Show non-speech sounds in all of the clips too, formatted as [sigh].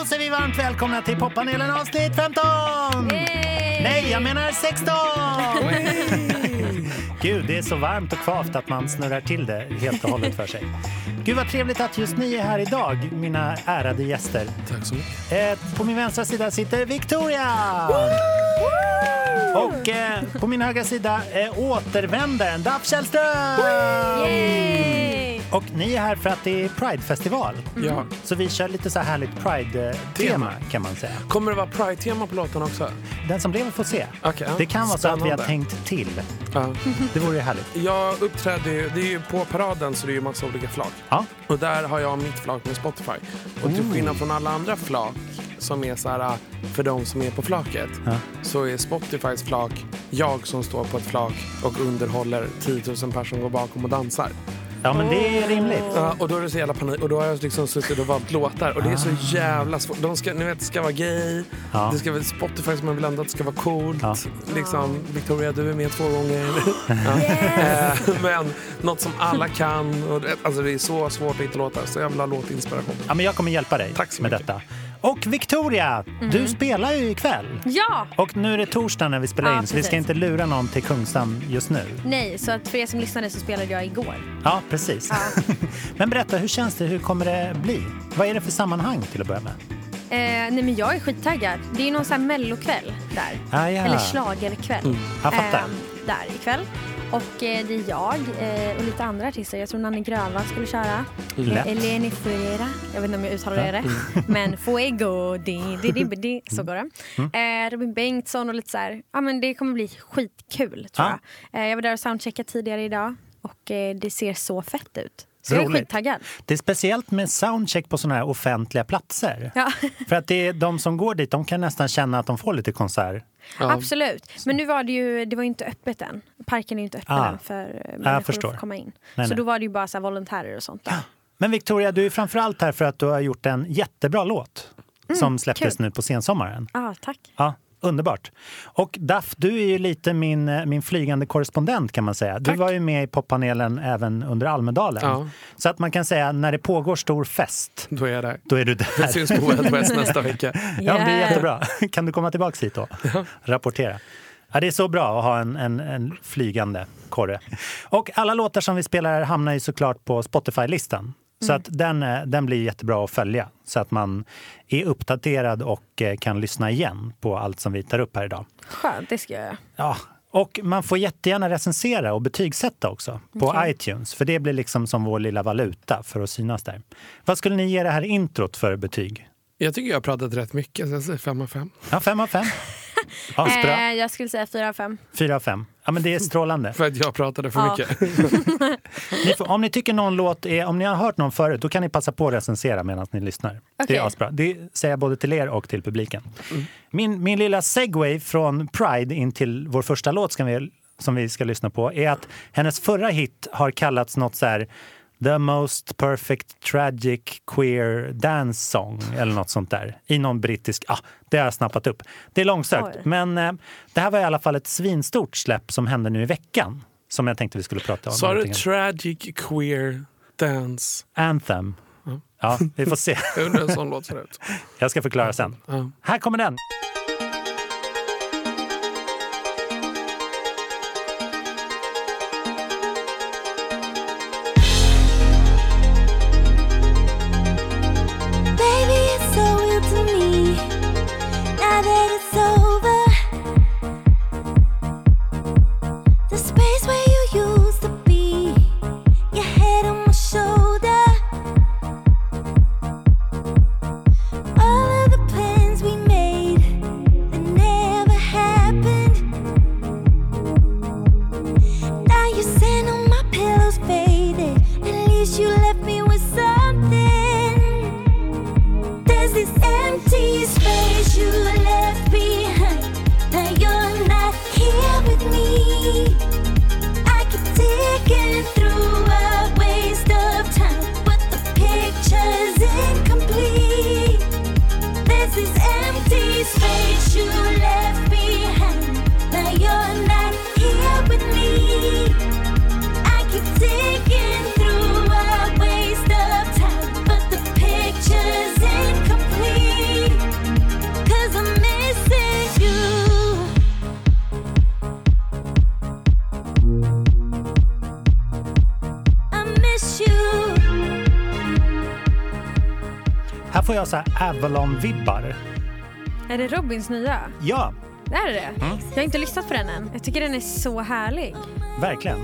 Då säger vi varmt välkomna till poppanelen avsnitt 15! Nej, jag menar 16! Gud, det är så varmt och kvavt att man snurrar till det helt och hållet för sig. Gud vad trevligt att just ni är här idag, mina ärade gäster. Tack så mycket. Eh, på min vänstra sida sitter Victoria! Och eh, på min högra sida eh, återvändaren Daff Källström! Och ni är här för att det är Pride-festival. Ja. Så vi kör lite så här härligt Pride-tema kan man säga. Kommer det vara Pride-tema på låten också? Den som lever får se. Ja. Det kan vara så att vi har tänkt till. Ja. [laughs] Det vore ju härligt. Jag uppträder ju, det är ju på paraden så det är ju massa olika flak. Ja. Och där har jag mitt flak med Spotify. Och till skillnad från alla andra flak som är så här för de som är på flaket Ja. så är Spotifys flak jag som står på ett flak och underhåller 10 000 personer som går bakom och dansar. Ja, men det är rimligt. Ja, och då är det så jävla panik. Och då har jag liksom suttit och valt låtar. Och det är så jävla svårt. De ska, ni vet, ska vara gay. Ja. Det ska vara Spotify som man vill ändå att det ska vara coolt. Ja. Liksom, Victoria, du är med två gånger. [laughs] Ja. Eh, Men något som alla kan. Och, alltså, det är så svårt att hitta låtar. Så jag vill ha låtinspiration. Ja, men jag kommer hjälpa dig Tack så med mycket. detta. Och Victoria, du spelar ju ikväll. Ja! Och nu är det torsdag när vi spelar Ja, in, så vi ska inte lura någon till Kungsan just nu. Nej, så att för er som lyssnade så spelade jag igår. Ja, precis. Ja. [laughs] Men berätta, hur känns det? Hur kommer det bli? Vad är det för sammanhang till att börja med? Eh, nej men jag är skittaggad. Det är ju någon sån här mellokväll där. Ah, ja. Eller schlagerkväll. Jag fattar. Eh, där ikväll. Och eh, det är jag eh, och lite andra artister. Jag tror Nanne Grönvall skulle köra. Lätt. Eh, Eleni Fuera. Jag vet inte om jag uttalar det rätt. [laughs] Men Fuego. Di, di, di, di, så går det. Mm. Robin Bengtsson och lite så här. Ja men det kommer bli skitkul tror Ja. jag. Jag var där och soundcheckade tidigare idag. Och det ser så fett ut. Så jag är Roligt. skittaggad. Det är speciellt med soundcheck på sådana här offentliga platser. Ja. [laughs] För att det är de som går dit, de kan nästan känna att de får lite konsert. Ja. Absolut. Men nu var det ju det var ju inte öppet än. Parken är ju inte öppen Ah. än för eh, människor att komma in. Nej, så nej. då var det ju bara så här volontärer och sånt där. Men Victoria, du är framförallt här för att du har gjort en jättebra låt som släpptes Mm, kul. nu på sensommaren. Ah, tack. Ja, underbart. Och Daff, du är ju lite min, eh, min flygande korrespondent kan man säga. Du Tack. var ju med i poppanelen även under Almedalen. Ja. Så att man kan säga när det pågår stor fest, Då är jag där. då är du Det där. syns på Wild West nästa vecka. [laughs] Ja, men det är Yeah. jättebra. [laughs] Kan du komma tillbaka hit då? Rapportera. Ja, det är så bra att ha en, en, en flygande korre. Och alla låtar som vi spelar här hamnar ju såklart på Spotify-listan. Så mm. att den, eh, den blir jättebra att följa så att man är uppdaterad och eh, kan lyssna igen på allt som vi tar upp här idag. Skönt, det ska jag göra. Ja, och man får jättegärna recensera och betygsätta också på okay. iTunes, för det blir liksom som vår lilla valuta för att synas där. Vad skulle ni ge det här introt för betyg? Jag tycker jag har pratat rätt mycket, så jag säger 5 av 5. Ja, 5 av 5. Eh, jag skulle säga fyra av fem. Fyra av fem. Ja, men det är [laughs] strålande. För att jag pratade för Ja. mycket. [laughs] [laughs] Ni får, om ni tycker någon låt är, om ni har hört någon förut, då kan ni passa på att recensera medan ni lyssnar. Det Okej. är asbra. Det säger jag både till er och till publiken. Min, min lilla segway från Pride in till vår första låt ska vi, som vi ska lyssna på är att hennes förra hit har kallats något så här The most perfect tragic queer dance song eller något sånt där. I någon brittisk, ah, det har jag snappat upp. Det är långsökt, Oj. men eh, det här var i alla fall ett svinstort släpp som hände nu i veckan. Som jag tänkte vi skulle prata om. Sa du tragic queer dance? Anthem. Ja, vi får se. [laughs] Jag undrar hur en sån låt ser ut. Jag ska förklara sen. Ja. Här kommer den. Jag så här Avalon-vibbar. Är det Robins nya? Ja, Är det det? Mm. Jag har inte lyssnat på den än. Jag tycker den är så härlig. verkligen.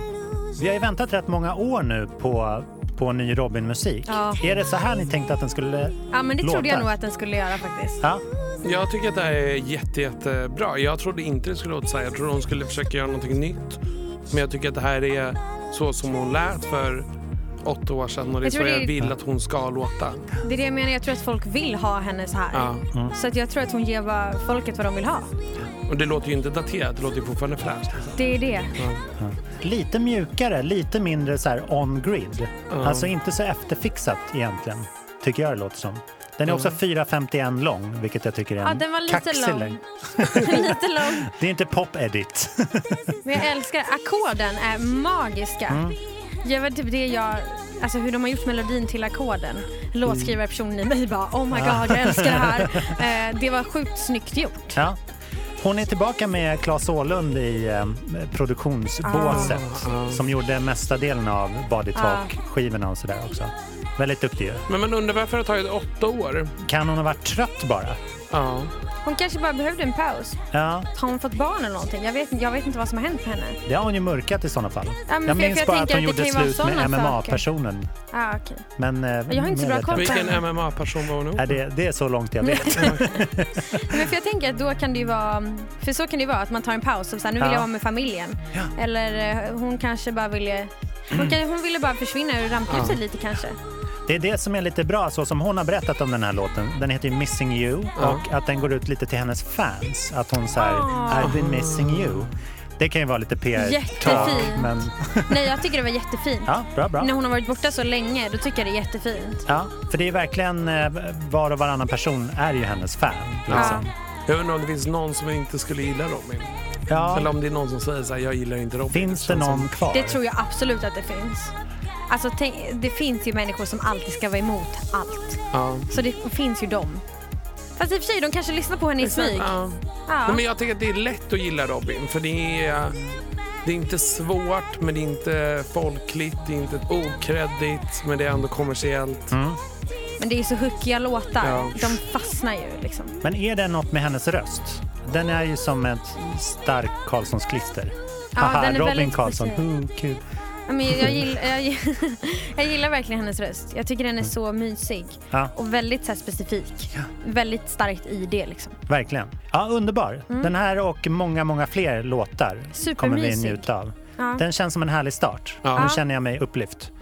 Vi har ju väntat rätt många år nu på, på ny Robin-musik. Ja. Är det så här ni tänkte att den skulle Ja, men det låta? trodde jag nog att den skulle göra faktiskt. Ja, Jag tycker att det här är jätte, jättebra. Jag trodde inte det skulle låta så här. Jag trodde hon skulle försöka göra någonting nytt. Men jag tycker att det här är så som hon lät för åtta år sedan och det är Jag så tror jag det- vill att hon ska låta. Det är det jag menar. Jag tror att folk vill ha henne så här. Ja. Så att jag tror att hon ger vad folket vad de vill ha. Och det låter ju inte daterat, det låter ju fortfarande fräscht. Liksom. Det är det. lite mjukare, lite mindre så här on-grid. Ja. Alltså inte så efterfixat egentligen, tycker jag det låter som. Den är också 4.51 lång, vilket jag tycker är en Ja, den var lite kaxig lång. [laughs] Lite lång. [laughs] Det är inte pop-edit. [laughs] Men jag älskar ackorden är magiska. Mm. Det var typ det jag... Alltså hur de har gjort melodin till ackorden. Låtskrivarpersonen i mig bara oh my god jag älskar det här. [laughs] Eh, det var sjukt snyggt gjort. Ja. Hon är tillbaka med Claes Åhlund i eh, produktionsbåset Ah. som gjorde mesta delen av Body Talk-skivorna och sådär också. Väldigt duktig ju. Men man undrar varför det har tagit åtta år. Kan hon ha varit trött bara? Ja. Hon kanske bara behövde en paus. Ja, Har hon fått barn eller någonting? Jag vet, jag vet inte vad som har hänt med henne. det har hon ju mörkat i sådana fall. Ja, men jag för- minns jag bara att hon att det gjorde kan ju vara slut med MMA-personen. Ah, okej. Men, eh, Jag har inte så bra koll på. Vilken MMA-person var hon ihop Nej, det, det är så långt jag vet. [laughs] Men för jag tänker att då kan det ju vara, för så kan det ju vara att man tar en paus och så här, nu vill Ja. jag vara med familjen. Ja. Eller eh, hon kanske bara ville, hon, kan, hon ville bara försvinna ur rampljuset Ja. lite kanske. Det är det som är lite bra, så som hon har berättat om den här låten. Den heter ju Missing You Ja. och att den går ut lite till hennes fans. Att hon säger Ah. I've been missing you. Det kan ju vara lite PR-talk, Jättefint. men [laughs] Nej jag tycker det var jättefint. ja, bra, bra. När hon har varit borta så länge, då tycker jag det är jättefint. Ja, för det är verkligen eh, var och varannan person är ju hennes fan. Liksom. Jag undrar om det finns någon som inte skulle gilla Robin. Ja. Eller om det är någon som säger så här, jag gillar inte Robin. Finns det känns någon som- kvar? Det tror jag absolut att det finns. Alltså tänk, det finns ju människor som alltid ska vara emot allt. Ja. Så det finns ju dem. Fast i och för sig, de kanske lyssnar på henne i smyg. Ja. Ja. Nej, men jag tycker att det är lätt att gilla Robin. För det är, det är inte svårt, men det är inte folkligt. Det är inte okreddigt, men det är ändå kommersiellt. Mm. Men det är så hookiga låtar. Ja. De fastnar ju liksom. Men är det något med hennes röst? Den är ju som ett starkt Karlssons klister. Ja, Haha, den är Robin väldigt Karlsson. speciell. Who, kul. Ja, Men jag, gillar, jag, [laughs] jag gillar verkligen hennes röst. Jag tycker den är så mysig. Ja. Och väldigt så här, specifik. Väldigt starkt i det liksom. Verkligen. Ja, underbar. Den här och många, många fler låtar kommer vi njuta av. Ja. Den känns som en härlig start. Ja. Nu känner jag mig upplyft.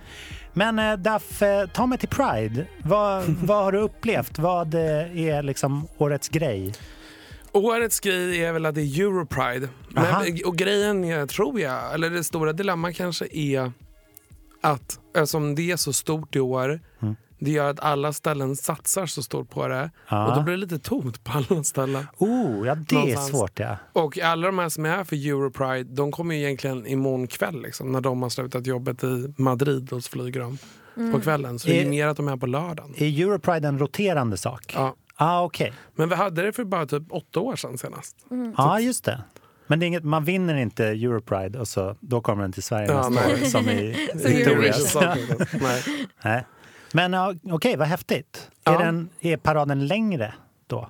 Men eh, Daff, eh, ta mig till Pride. Vad, [laughs] vad har du upplevt? Vad eh, är liksom årets grej? Årets grej är väl att det är Europride. Men, och grejen är, tror jag, eller det stora dilemmat kanske är att eftersom det är så stort i år, Mm. det gör att alla ställen satsar så stort på det. Ja. Och då blir det lite tomt på alla ställen. Oh, ja det är Någonstans. svårt ja. Och alla de här som är här för Europride, de kommer ju egentligen imorgon kväll liksom, när de har slutat jobbet i Madrid och så flyger de på kvällen. Så det är Är- mer att de är här på lördagen. Är Europride en roterande sak? Ja. ah, okej. Men vi hade det för bara typ åtta år sedan senast. Ja, just det. Men det är inget, man vinner inte Europride och så, då kommer den till Sverige Ja, nästa år som i [laughs] Victorias. [laughs] Nej. Nej. Men okej, vad häftigt. Ja. Är, den, är paraden längre då?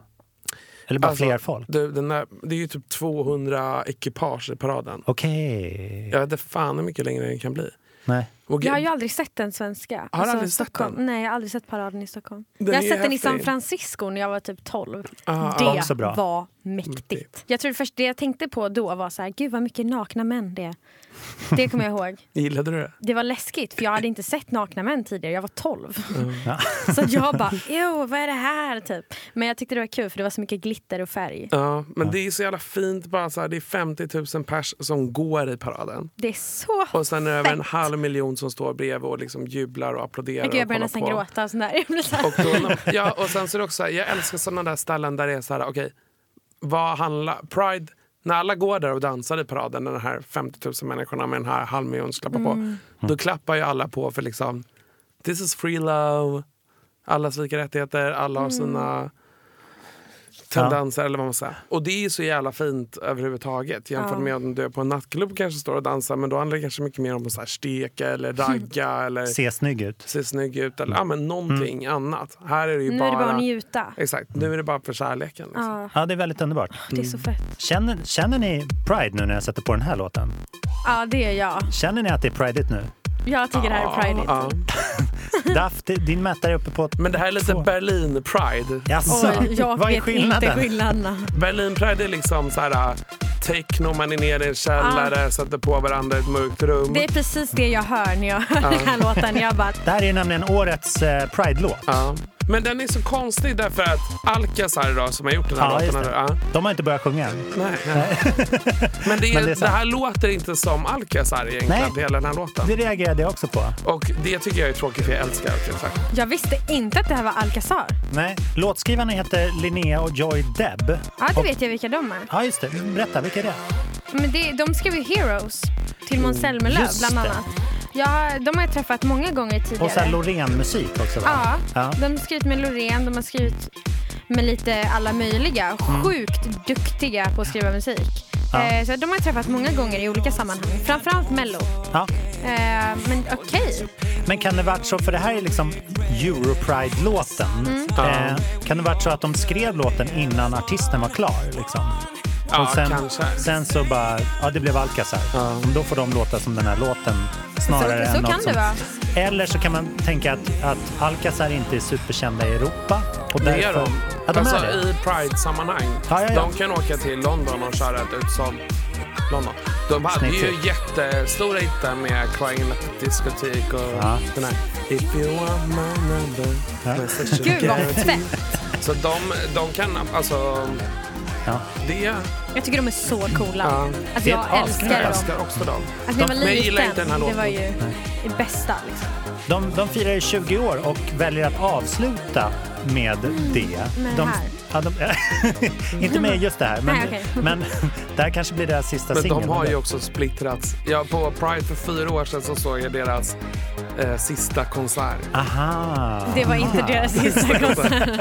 Eller bara Alltså, fler folk? Den där, det är ju typ 200 ekipage i paraden. Okej. Jag vet inte fan hur mycket längre den kan bli. Nej. Och Jag har ju aldrig sett den svenska. Alltså, Har du aldrig sett Stockholm. den? Nej, jag har aldrig sett paraden i Stockholm. Den jag har sett den i häftig. San Francisco när jag var typ 12. Ah, det också bra. var mäktigt. Jag tror det, först, det jag tänkte på då var så här, gud vad mycket nakna män det är. Det kommer jag ihåg. [laughs] Gillade du det? Det var läskigt för jag hade inte sett nakna män tidigare. Jag var 12. Ja. Så jag bara, ew, vad är det här? Typ. Men jag tyckte det var kul för det var så mycket glitter och färg. Ja, men det är så jävla fint. Bara så här, det är 50 000 pers som går i paraden. Det är så Och sen är det över en halv miljon som står bredvid och liksom jublar och applåderar. Jag och börjar nästan på. gråta. Och sån där. [laughs] Jag blir så här. Och, då, ja, och sen så är också jag älskar sådana där ställen där det är så här, okej, vad handlar, Pride, när alla går där och dansar i paraden, den här 50 000 människorna med den här klappar Mm. på, då klappar ju alla på för liksom, this is free love, allas lika rättigheter, alla har sina tendenser eller vad man säger. Och det är så jävla fint överhuvudtaget jämfört Ja. med om du är på en nattklubb och kanske står och dansar men då handlar det kanske mycket mer om att så här steka eller [laughs] ragga eller Se snygg ut. se snygg ut eller ja, men någonting annat. Här är det ju Nu bara... är det bara att njuta. Exakt, nu är det bara för kärleken. Liksom. Ja, Ja, det är väldigt underbart. det är så fett. Känner, känner ni Pride nu när jag sätter på den här låten? Ja, det är jag. Känner ni att det är pridigt nu? Jag tycker det här är pridigt. Ja. [laughs] Daff, din mätare är uppe på... Men det här är lite Två. Berlin Pride. Jaså, Oj, jag vad är vet skillnaden? inte skillnaderna. Berlin Pride är liksom så här äh, techno, man är nere i en källare, sätter på varandra i ett mörkt rum. Det är precis det jag hör när jag hör den här låten. Jag bara, Det här är nämligen årets eh, Pride-låt. Ja. Men den är så konstig därför att Alcazar då, som har gjort den här Ja, låten. det. Ja. De har inte börjat sjunga än. Nej, nej. [laughs] Men, det, är, Men det är det, här låter inte som Alcazar egentligen, Nej. hela den här låten. Det reagerade jag också på. Och det tycker jag är tråkigt för jag älskar Alcazar. jag visste inte att det här var Alcazar. Nej. Låtskrivarna heter Linnea och Joy Deb. Ja, det Och- vet jag vilka de är. Ja, just det. Berätta, vilka är det? Men det, de skrev ju Heroes till Måns Zelmerlöw Just bland det. Ja, de har jag träffat många gånger tidigare. Och Loreen-musik också, va? Ja, Ja. de har skrivit med Loreen, de har skrivit med lite alla möjliga. Sjukt duktiga på att skriva musik. Ja. Eh, så de har jag träffat många gånger i olika sammanhang. Framförallt Mello. Ja. Eh, men okej. Men kan det varit så, för det här är liksom Europride-låten. Mm. Eh, kan det varit så att de skrev låten innan artisten var klar? Liksom? Ja, och sen, kanske. sen så bara, ja det blev Alcazar. Ja. Då får de låta som den här låten snarare Så- så än något som... Eller så kan man tänka att, att Alcazar inte är superkända i Europa. Och Det är därför- de. Ja, de alltså är det. i Pride-sammanhang. Ja, ja, ja. De kan åka till London och köra ett utsålt London. De hade Snyggt ju gjort. jättestora hittar med Crying the diskotek och Ja. den här If you want my number Ja. Gud vad fett. Så de, de kan, alltså, Ja. det... Jag tycker de är så coola. Ja. Alltså, Det jag älskar Jag dem. älskar också dem. Alltså, när jag var Men jag gillar liten, inte den här det låten. var ju det bästa. Liksom. De, de firar 20 år och väljer att avsluta med det. med de, det här. Ja, de, [laughs] inte med just det här, men, Nej, okej. men [laughs] det här kanske blir deras sista Men singel. de har ju också splittrats. Ja, på Pride för fyra år sedan så såg jag deras eh, sista konsert. Aha! Det var inte [laughs] deras sista konsert.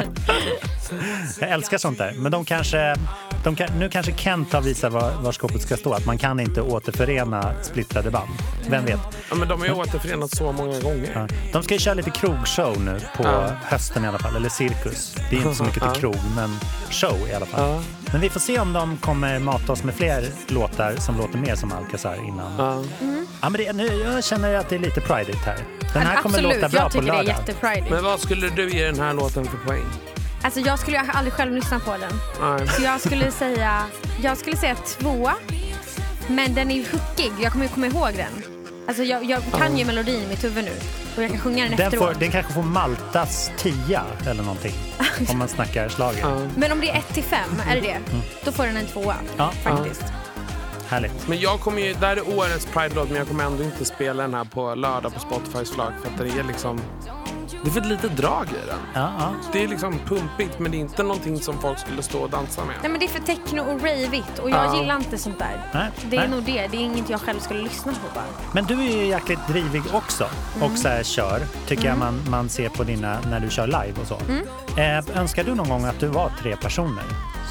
Jag älskar sånt där. Men de kanske, de kan, nu kanske Kent har visat var, var skåpet ska stå. Att man kan inte återförena splittrade band. Vem vet? Ja, men de har ju återförenats så många gånger. Ja. De ska ju köra lite krogshow nu på Ja. hösten i alla fall. Eller cirkus. Det är inte så mycket till Ja. krog, men show i alla fall. Ja. Men vi får se om de kommer mata oss med fler låtar som låter mer som Alcazar innan. Ja. Ja. men det, nu, jag känner att det är lite pridigt här. Den här kommer Absolut, låta bra jag på tycker det är lördag. jättepridigt. Men vad skulle du ge den här låten för poäng? Alltså jag skulle aldrig själv lyssna på den. Nej. Så jag skulle säga, jag skulle säga två. Men den är ju hookig, jag kommer ju komma ihåg den. Alltså jag, jag kan ju melodin i mitt huvud nu. Och jag kan sjunga den, Den, efteråt. får, den kanske får Maltas tia eller någonting. [laughs] om man snackar slager. Ja. Men om det är 1 till 5, är det det? Mm. Då får den en tvåa. Ja, Faktiskt. härligt. Men jag kommer ju, det här är årets Pride-låt men jag kommer ändå inte spela den här på lördag på Spotifys flagg för att det är liksom... Det är för ett litet drag i den. Ja, ja. Det är liksom pumpigt men det är inte någonting som folk skulle stå och dansa med. Nej men det är för techno och ravigt och jag Ja. gillar inte sånt där. Nej, Det är nej. nog det, det är inget jag själv skulle lyssna på bara. Men du är ju jäkligt drivig också Mm. och så här kör, tycker jag man, man ser på dina, när du kör live och så. Mm. Eh, önskar du någon gång att du var tre personer?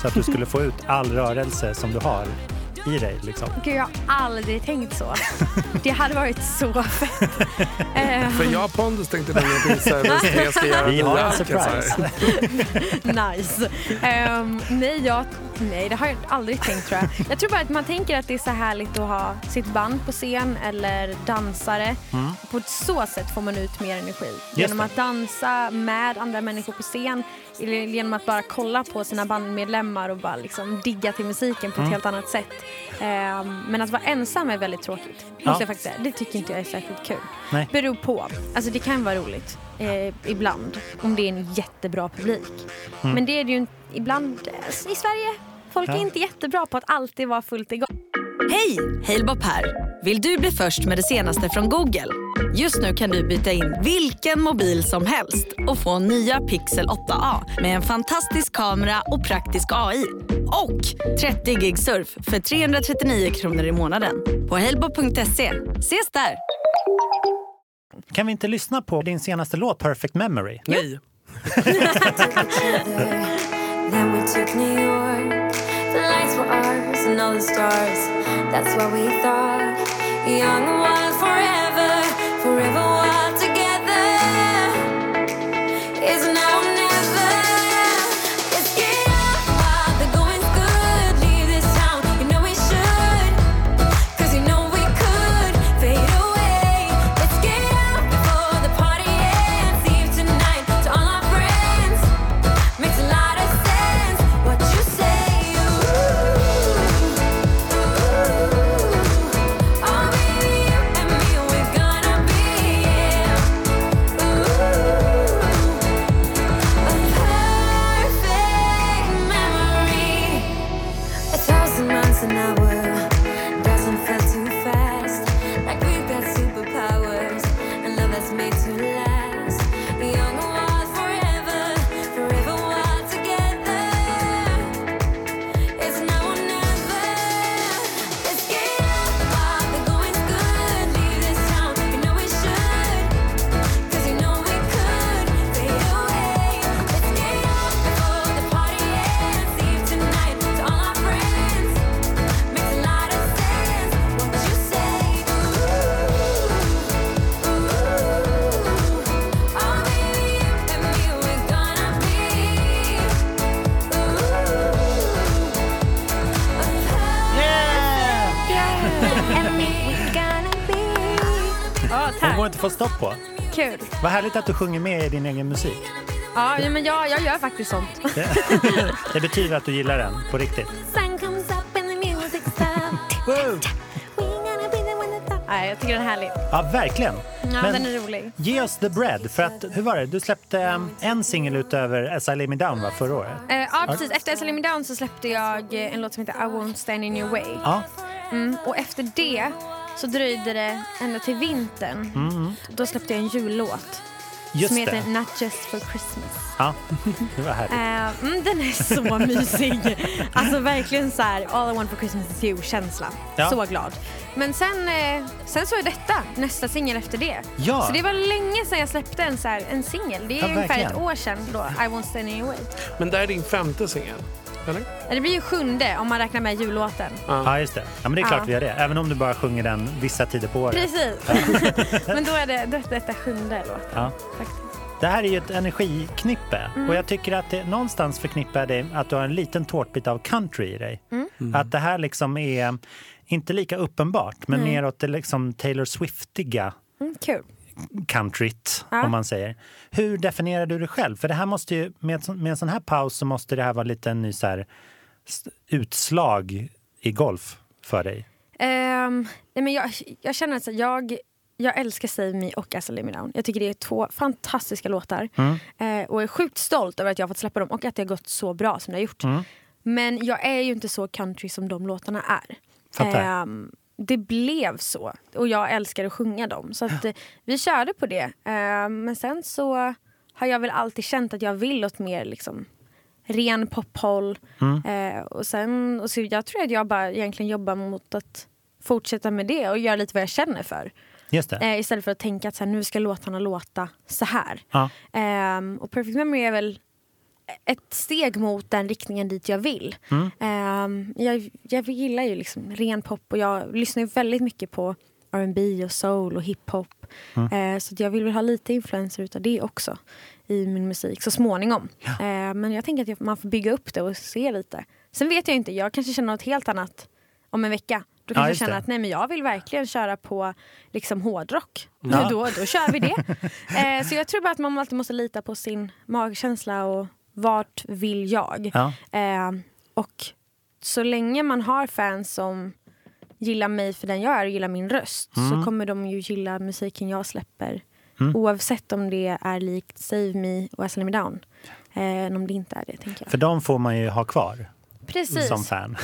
Så att du skulle få ut all rörelse som du har i dig liksom. Gud jag har aldrig tänkt så. [laughs] Det hade varit så fett. [laughs] För jag och Pondus tänkte nog att vi tre ska göra Vi har en surprise. [laughs] Nice. Ehm, nej, jag, nej, det har jag aldrig tänkt tror jag. Jag tror bara att man tänker att det är så härligt att ha sitt band på scen eller dansare. På så sätt får man ut mer energi. Genom att dansa med andra människor på scen eller genom att bara kolla på sina bandmedlemmar och bara liksom digga till musiken på ett helt annat sätt. Ehm, men att vara ensam är väldigt tråkigt. Måste Ja. jag faktiskt säga. Det tycker inte jag är särskilt kul. Nej. Beror på. Alltså det kan vara roligt eh, ibland om det är en jättebra publik. Men det är det ju ibland eh, i Sverige. Folk är inte jättebra på att alltid vara fullt igång. Hej! Halebop här. Vill du bli först med det senaste från Google? Just nu kan du byta in vilken mobil som helst och få nya Pixel 8A med en fantastisk kamera och praktisk AI. Och 30 gig surf för 339 kronor i månaden på halebop.se. Ses där! Kan vi inte lyssna på din senaste låt Perfect Memory? Nej. [laughs] The lights were ours and all the stars. That's what we thought. Young and wild forever Det tack. går inte att få stopp på. Kul. Vad härligt att du sjunger med i din egen musik. Ja, ja, men jag, jag gör faktiskt sånt. Det betyder att du gillar den på riktigt. Sun comes up and the music stops. Wow. Nej, jag tycker den är härlig. Ja, verkligen. Ja, Men- den är rolig. Ge oss the bread. För att, hur var det? Du släppte um, en singel utöver As I Lay Me Down va, förra året? Eh, ja, precis. Efter SLM Me Down så släppte jag eh, en låt som heter I won't stand in your way. Ja. Mm, och efter det så dröjde det ända till vintern. Då släppte jag en jullåt Just som heter det. Not just for Christmas. Ja, det var härligt. Mm, den är så [laughs] mysig. Alltså verkligen så här, all I want for Christmas is you-känsla. Ja. Så glad. Men sen, eh, sen så är detta nästa singel efter det. Ja. Så det var länge sedan jag släppte en, så här, en singel. Det är Ja, ungefär verkligen. ett år sedan då, I won't stand in your way. Men det är din femte singel? Eller? Det blir ju sjunde om man räknar med jullåten. Ja, just det. Ja, men det är klart Ja. vi gör det. Även om du bara sjunger den vissa tider på året. Precis. [laughs] Men då är det då är detta sjunde låten Ja. faktiskt. Det här är ju ett energiknippe Mm. och jag tycker att det någonstans förknippar det att du har en liten tårtbit av country i dig. Mm. Att det här liksom är inte lika uppenbart men mer åt det liksom Taylor Swiftiga Mm, kul. Countryt Ja. om man säger. Hur definierar du det själv? För det här måste ju, med, med en sån här paus så måste det här vara lite en ny så här, utslag i golf för dig. Ehm, nej men jag, jag känner att jag, jag älskar Save Me och As I Lay Me Down. Jag tycker det är två fantastiska låtar. Eh, och är sjukt stolt över att jag har fått släppa dem och att det har gått så bra som det har gjort. Men jag är ju inte så country som de låtarna är. Fattar. Det blev så. Och jag älskar att sjunga dem. Så att, eh, vi körde på det. Ehm, men sen så har jag väl alltid känt att jag vill åt mer liksom, ren pophåll. Eh, och sen, och så jag tror att jag bara egentligen jobbar mot att fortsätta med det och göra lite vad jag känner för. Eh, istället för att tänka att så här, nu ska låtarna låta så här. Ja. Ehm, och Perfect Memory är väl ett steg mot den riktningen dit jag vill. Ehm, jag, jag gillar ju liksom ren pop och jag lyssnar ju väldigt mycket på R&B och soul och hiphop. Eh, så jag vill väl ha lite influenser utav det också i min musik så småningom. Eh, men jag tänker att jag- man får bygga upp det och se lite. Sen vet jag inte, jag kanske känner något helt annat om en vecka. Då kanske jag just känner att nej, men jag vill verkligen köra på liksom hårdrock. Ja. Då, då kör vi det. [laughs] eh, så jag tror bara att man alltid måste lita på sin magkänsla och vart vill jag. Ja. Eh, och så länge man har fans som gillar mig för den jag är och gillar min röst Mm. så kommer de ju gilla musiken jag släpper. Oavsett om det är likt Save Me och As Me Down. Eh, än om det inte är det, tänker jag. För de får man ju ha kvar Precis. som fan.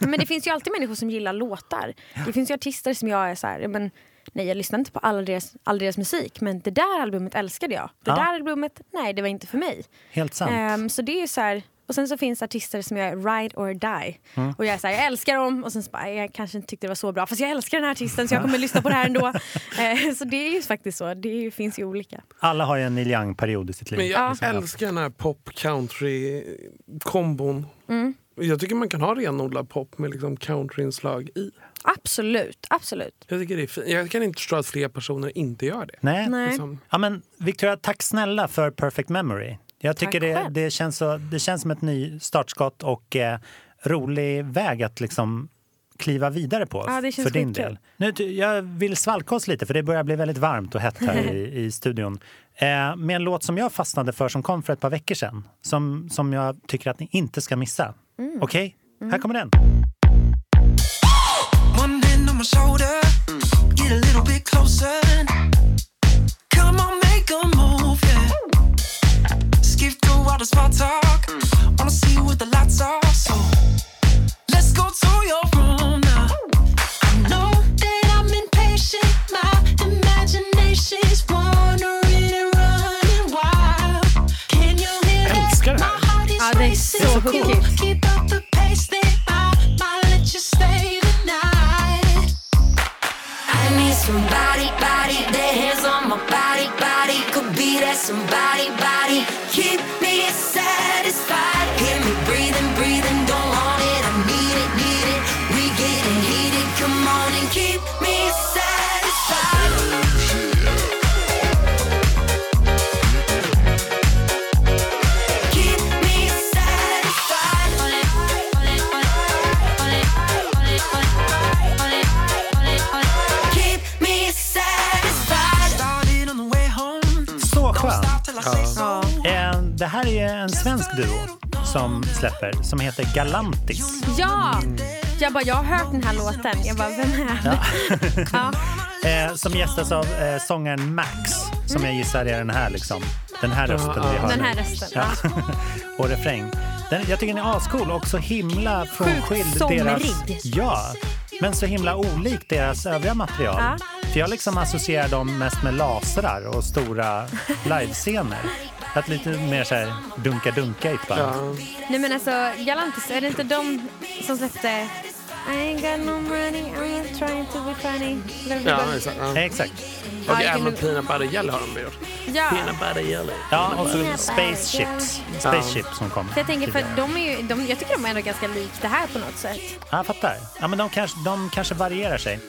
Men det finns ju alltid människor som gillar låtar. [laughs] Det finns ju artister som jag är så här, men, nej jag lyssnar inte på all deras, all deras musik men det där albumet älskade jag. Det Ja. där albumet, nej det var inte för mig. Helt sant. Ehm, så det är så här, Och sen så finns artister som jag är ride or die. Mm. Och jag är så här, jag älskar dem och sen så bara, jag kanske inte tyckte det var så bra fast jag älskar den här artisten så jag kommer lyssna på det här ändå. [laughs] Eh, så det är ju faktiskt så, det ju, finns ju olika. Alla har ju en Neil Young-period i sitt liv. Men jag Ja. älskar den här pop-country-kombon. Mm. Jag tycker man kan ha renodlad pop med liksom countryinslag i. Absolut, absolut. Jag tycker det. Jag kan inte förstå att fler personer inte gör det. Nej. Nej. Liksom. Ja, men Victoria, tack snälla för Perfect Memory. Jag tycker det, det, känns så, det känns som ett ny startskott och eh, rolig väg att liksom kliva vidare på Ja, för din del. Nu, jag vill svalka oss lite för det börjar bli väldigt varmt och hett här i, [laughs] i studion. Eh, med en låt som jag fastnade för som kom för ett par veckor sedan. Som, som jag tycker att ni inte ska missa. Mm. Okej? Här kommer den. One hand on my shoulder, get a little bit closer. Come on, make a move, yeah. Skip through all the small talk. Wanna see what the lights are, so let's go to your room now. I know that I'm impatient, my imagination's wandering and running wild. Can you hear that? Älskar det här. My heart is Ja, det er somebody, body, their hands on my body, body. Could be that somebody, body. Keep me satisfied. Duo som släpper som heter Galantis. Ja! Jag bara, jag har hört den här låten. Jag bara, vem är det? Ja. [laughs] [laughs] Eh, som gästas av eh, sångaren Max, som jag gissar är den här liksom. Den här rösten vi har Den nu. här rösten. Ja. [laughs] Och refräng. Den, jag tycker den är ascool och så himla frånskild deras... Ja, men så himla olik deras övriga material. Ja. För jag liksom associerar dem mest med lasrar och stora livescener. Att lite mer så här dunka-dunka i ett band. Ja. Nej men alltså, Galantis, är det inte de som släppte I ain't got no money, I'm trying to be funny? Ja, exakt. Ja. Exakt. Ja, Och vilken även Peanut Butter Jelly har de gjort. Ja, Peanut Butter Jelly. Ja, och så Spaceships. Spaceship som kom. för jag tänker för de är ju, de, jag tycker de är ändå ganska lik det här på något sätt. Ja, jag fattar. Ja, men de, kanske, de kanske varierar sig.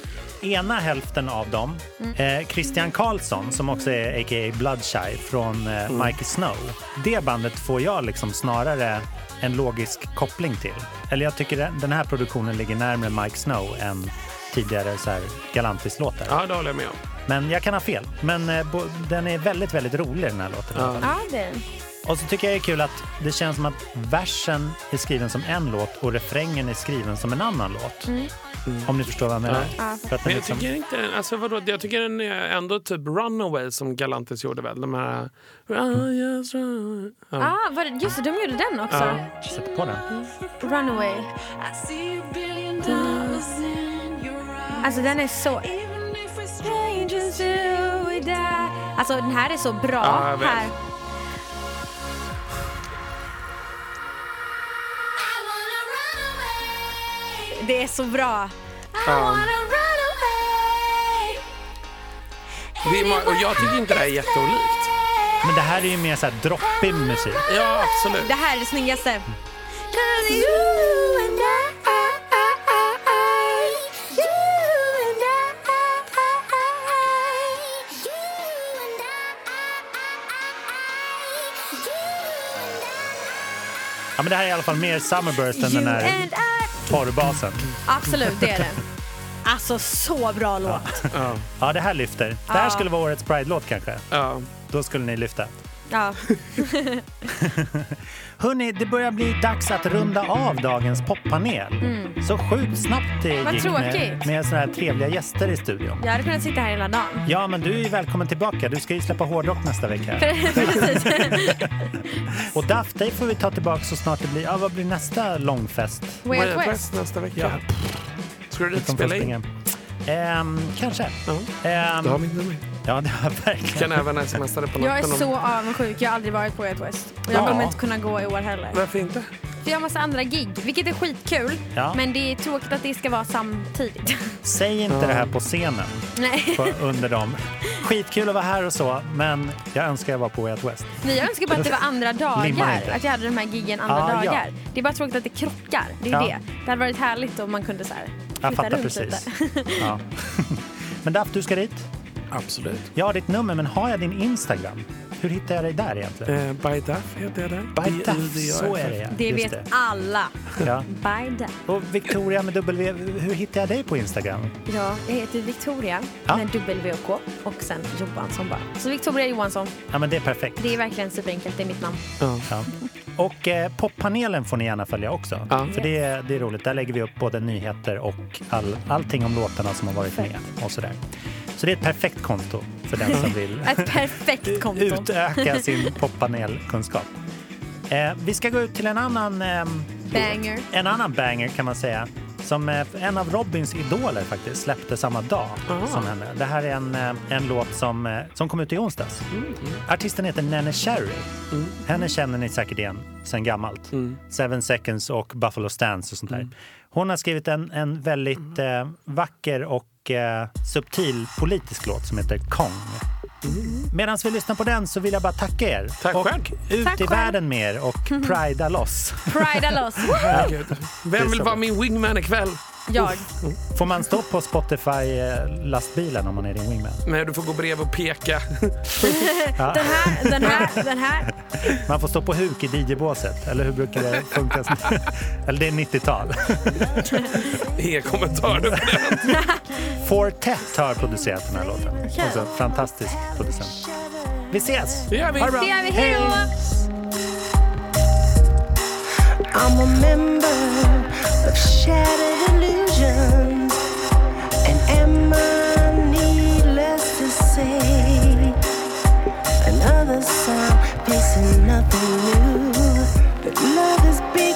Ena hälften av dem, eh, Christian Karlsson som också är a.k.a. Bloodshy från eh, Mikey Snow. Det bandet får jag liksom snarare en logisk koppling till. Eller jag tycker den- den här produktionen ligger närmare Mike Snow än tidigare så här Galantis-låtar. Ja, det håller jag med om. Men jag kan ha fel. Men eh, bo, den är väldigt, väldigt rolig den här låten. fall. Ja, det. Och så tycker jag det är kul att det känns som att versen är skriven som en låt och refrängen är skriven som en annan låt. Om ni förstår vad jag menar. Ja. För att Men jag liksom, tycker inte alltså vadå, jag tycker den är ändå typ Runaway som Galantis gjorde väl. De här... Run, yes, run. Ja. Ah, var det, just det, de gjorde den också. Ja. sätter på den. Runaway. Alltså den är så... Alltså den här är så bra. Ja, här. Det är så bra. Ja. Det är, ma- och jag tycker inte det här är jätteolikt. Men det här är ju mer så här droppig musik. Ja, absolut. Det här är det snyggaste. Ja, men det här är i alla fall mer Summerburst än den här torrbasen. Absolut, det är det. [laughs] Alltså så bra låt. Ja. Ja, det här lyfter. Det här Ja. skulle vara årets Pride-låt kanske. Ja. Då skulle ni lyfta. Ja. [laughs] Hörni, det börjar bli dags att runda av dagens poppanel. Så sjukt snabbt det Mm. Vad gick med, tråkigt. med såna här trevliga gäster i studion. Jag hade kunnat sitta här hela dagen. Ja, men du är ju välkommen tillbaka. Du ska ju släppa hårdrock nästa vecka. [laughs] Precis. [laughs] Och Daft Day får vi ta tillbaka så snart det blir... Ja, vad blir nästa långfest? Way Out West. West nästa vecka. Ja. Ska du dit och Som spela in? Ehm, kanske. Ja. Ehm, Du har mitt nummer. Ja, det var verkligen. Kan även smsa det på Jag är natten. så avundsjuk. Jag har aldrig varit på Way Out West. Och jag Ja. kommer inte kunna gå i år heller. Varför inte? För jag har massa andra gig, vilket är skitkul. Ja. Men det är tråkigt att det ska vara samtidigt. [laughs] Säg inte det här på scenen Nej. på, under dem. Skitkul att vara här och så, men jag önskar jag var på Way Out West. Nej, jag önskar bara att det var andra [laughs] dagar. inte. Att jag hade de här giggen andra Ah, ja. dagar. Det är bara tråkigt att det krockar. Det är Ja. det. Det hade varit härligt om man kunde så här Jag flytta fattar runt precis. lite. Ja. [laughs] Men Daff, du ska dit? Absolut. Jag har ditt nummer, men har jag din Instagram? Hur hittar jag dig där egentligen? Eh, By Duff heter jag där. By Duff, så är det ja. Det Just vet det. alla. Ja. By that. Och Victoria med W, hur hittar jag dig på Instagram? Ja, jag heter Victoria Ja. med W och K och sen Johansson bara. Så Victoria Johansson, Ja, men det är perfekt. det är verkligen superenkelt, det är mitt namn. Ja. Ja. Och eh, poppanelen får ni gärna följa också. Ja. För det, är- det är roligt. Där lägger vi upp både nyheter och all, allting om låtarna som har varit med. Och sådär. Så det är ett perfekt konto för den som vill [laughs] Ett perfekt konto. utöka sin poppanelkunskap. Eh, vi ska gå ut till en annan, ehm, Banger. en annan banger kan man säga. Som eh, en av Robins idoler faktiskt släppte samma dag Ah. som henne. Det här är en, eh, en låt som, eh, som kom ut i onsdags. Mm, Artisten heter Nene Cherry. Henne känner ni säkert igen sen gammalt. Mm. Seven Seconds och Buffalo Stance och sånt där. Hon har skrivit en, en väldigt Mm. eh, vacker och eh, subtil politisk låt som heter Kong. Medan vi lyssnar på den så vill jag bara tacka er. Mm. Tack och själv. ut Tack i själv. världen med er och prida loss. Pride loss. Vem vill vara min wingman ikväll? Jag. Får man stå på Spotify-lastbilen om man är din wingman? Nej, du får gå bredvid och peka. [laughs] Den här, den här, den här. Man får stå på huk i DJ-båset, eller hur brukar det funka? [laughs] eller det är 90-tal. Inga kommentarer på det. [laughs] Fortet har producerat den här låten. Också fantastisk producent. Vi ses! Det gör vi. Ha det bra. Det gör vi. Hej då! I'm a member of shattered illusions, and am I needless to say? Another sound facing nothing new. But love is big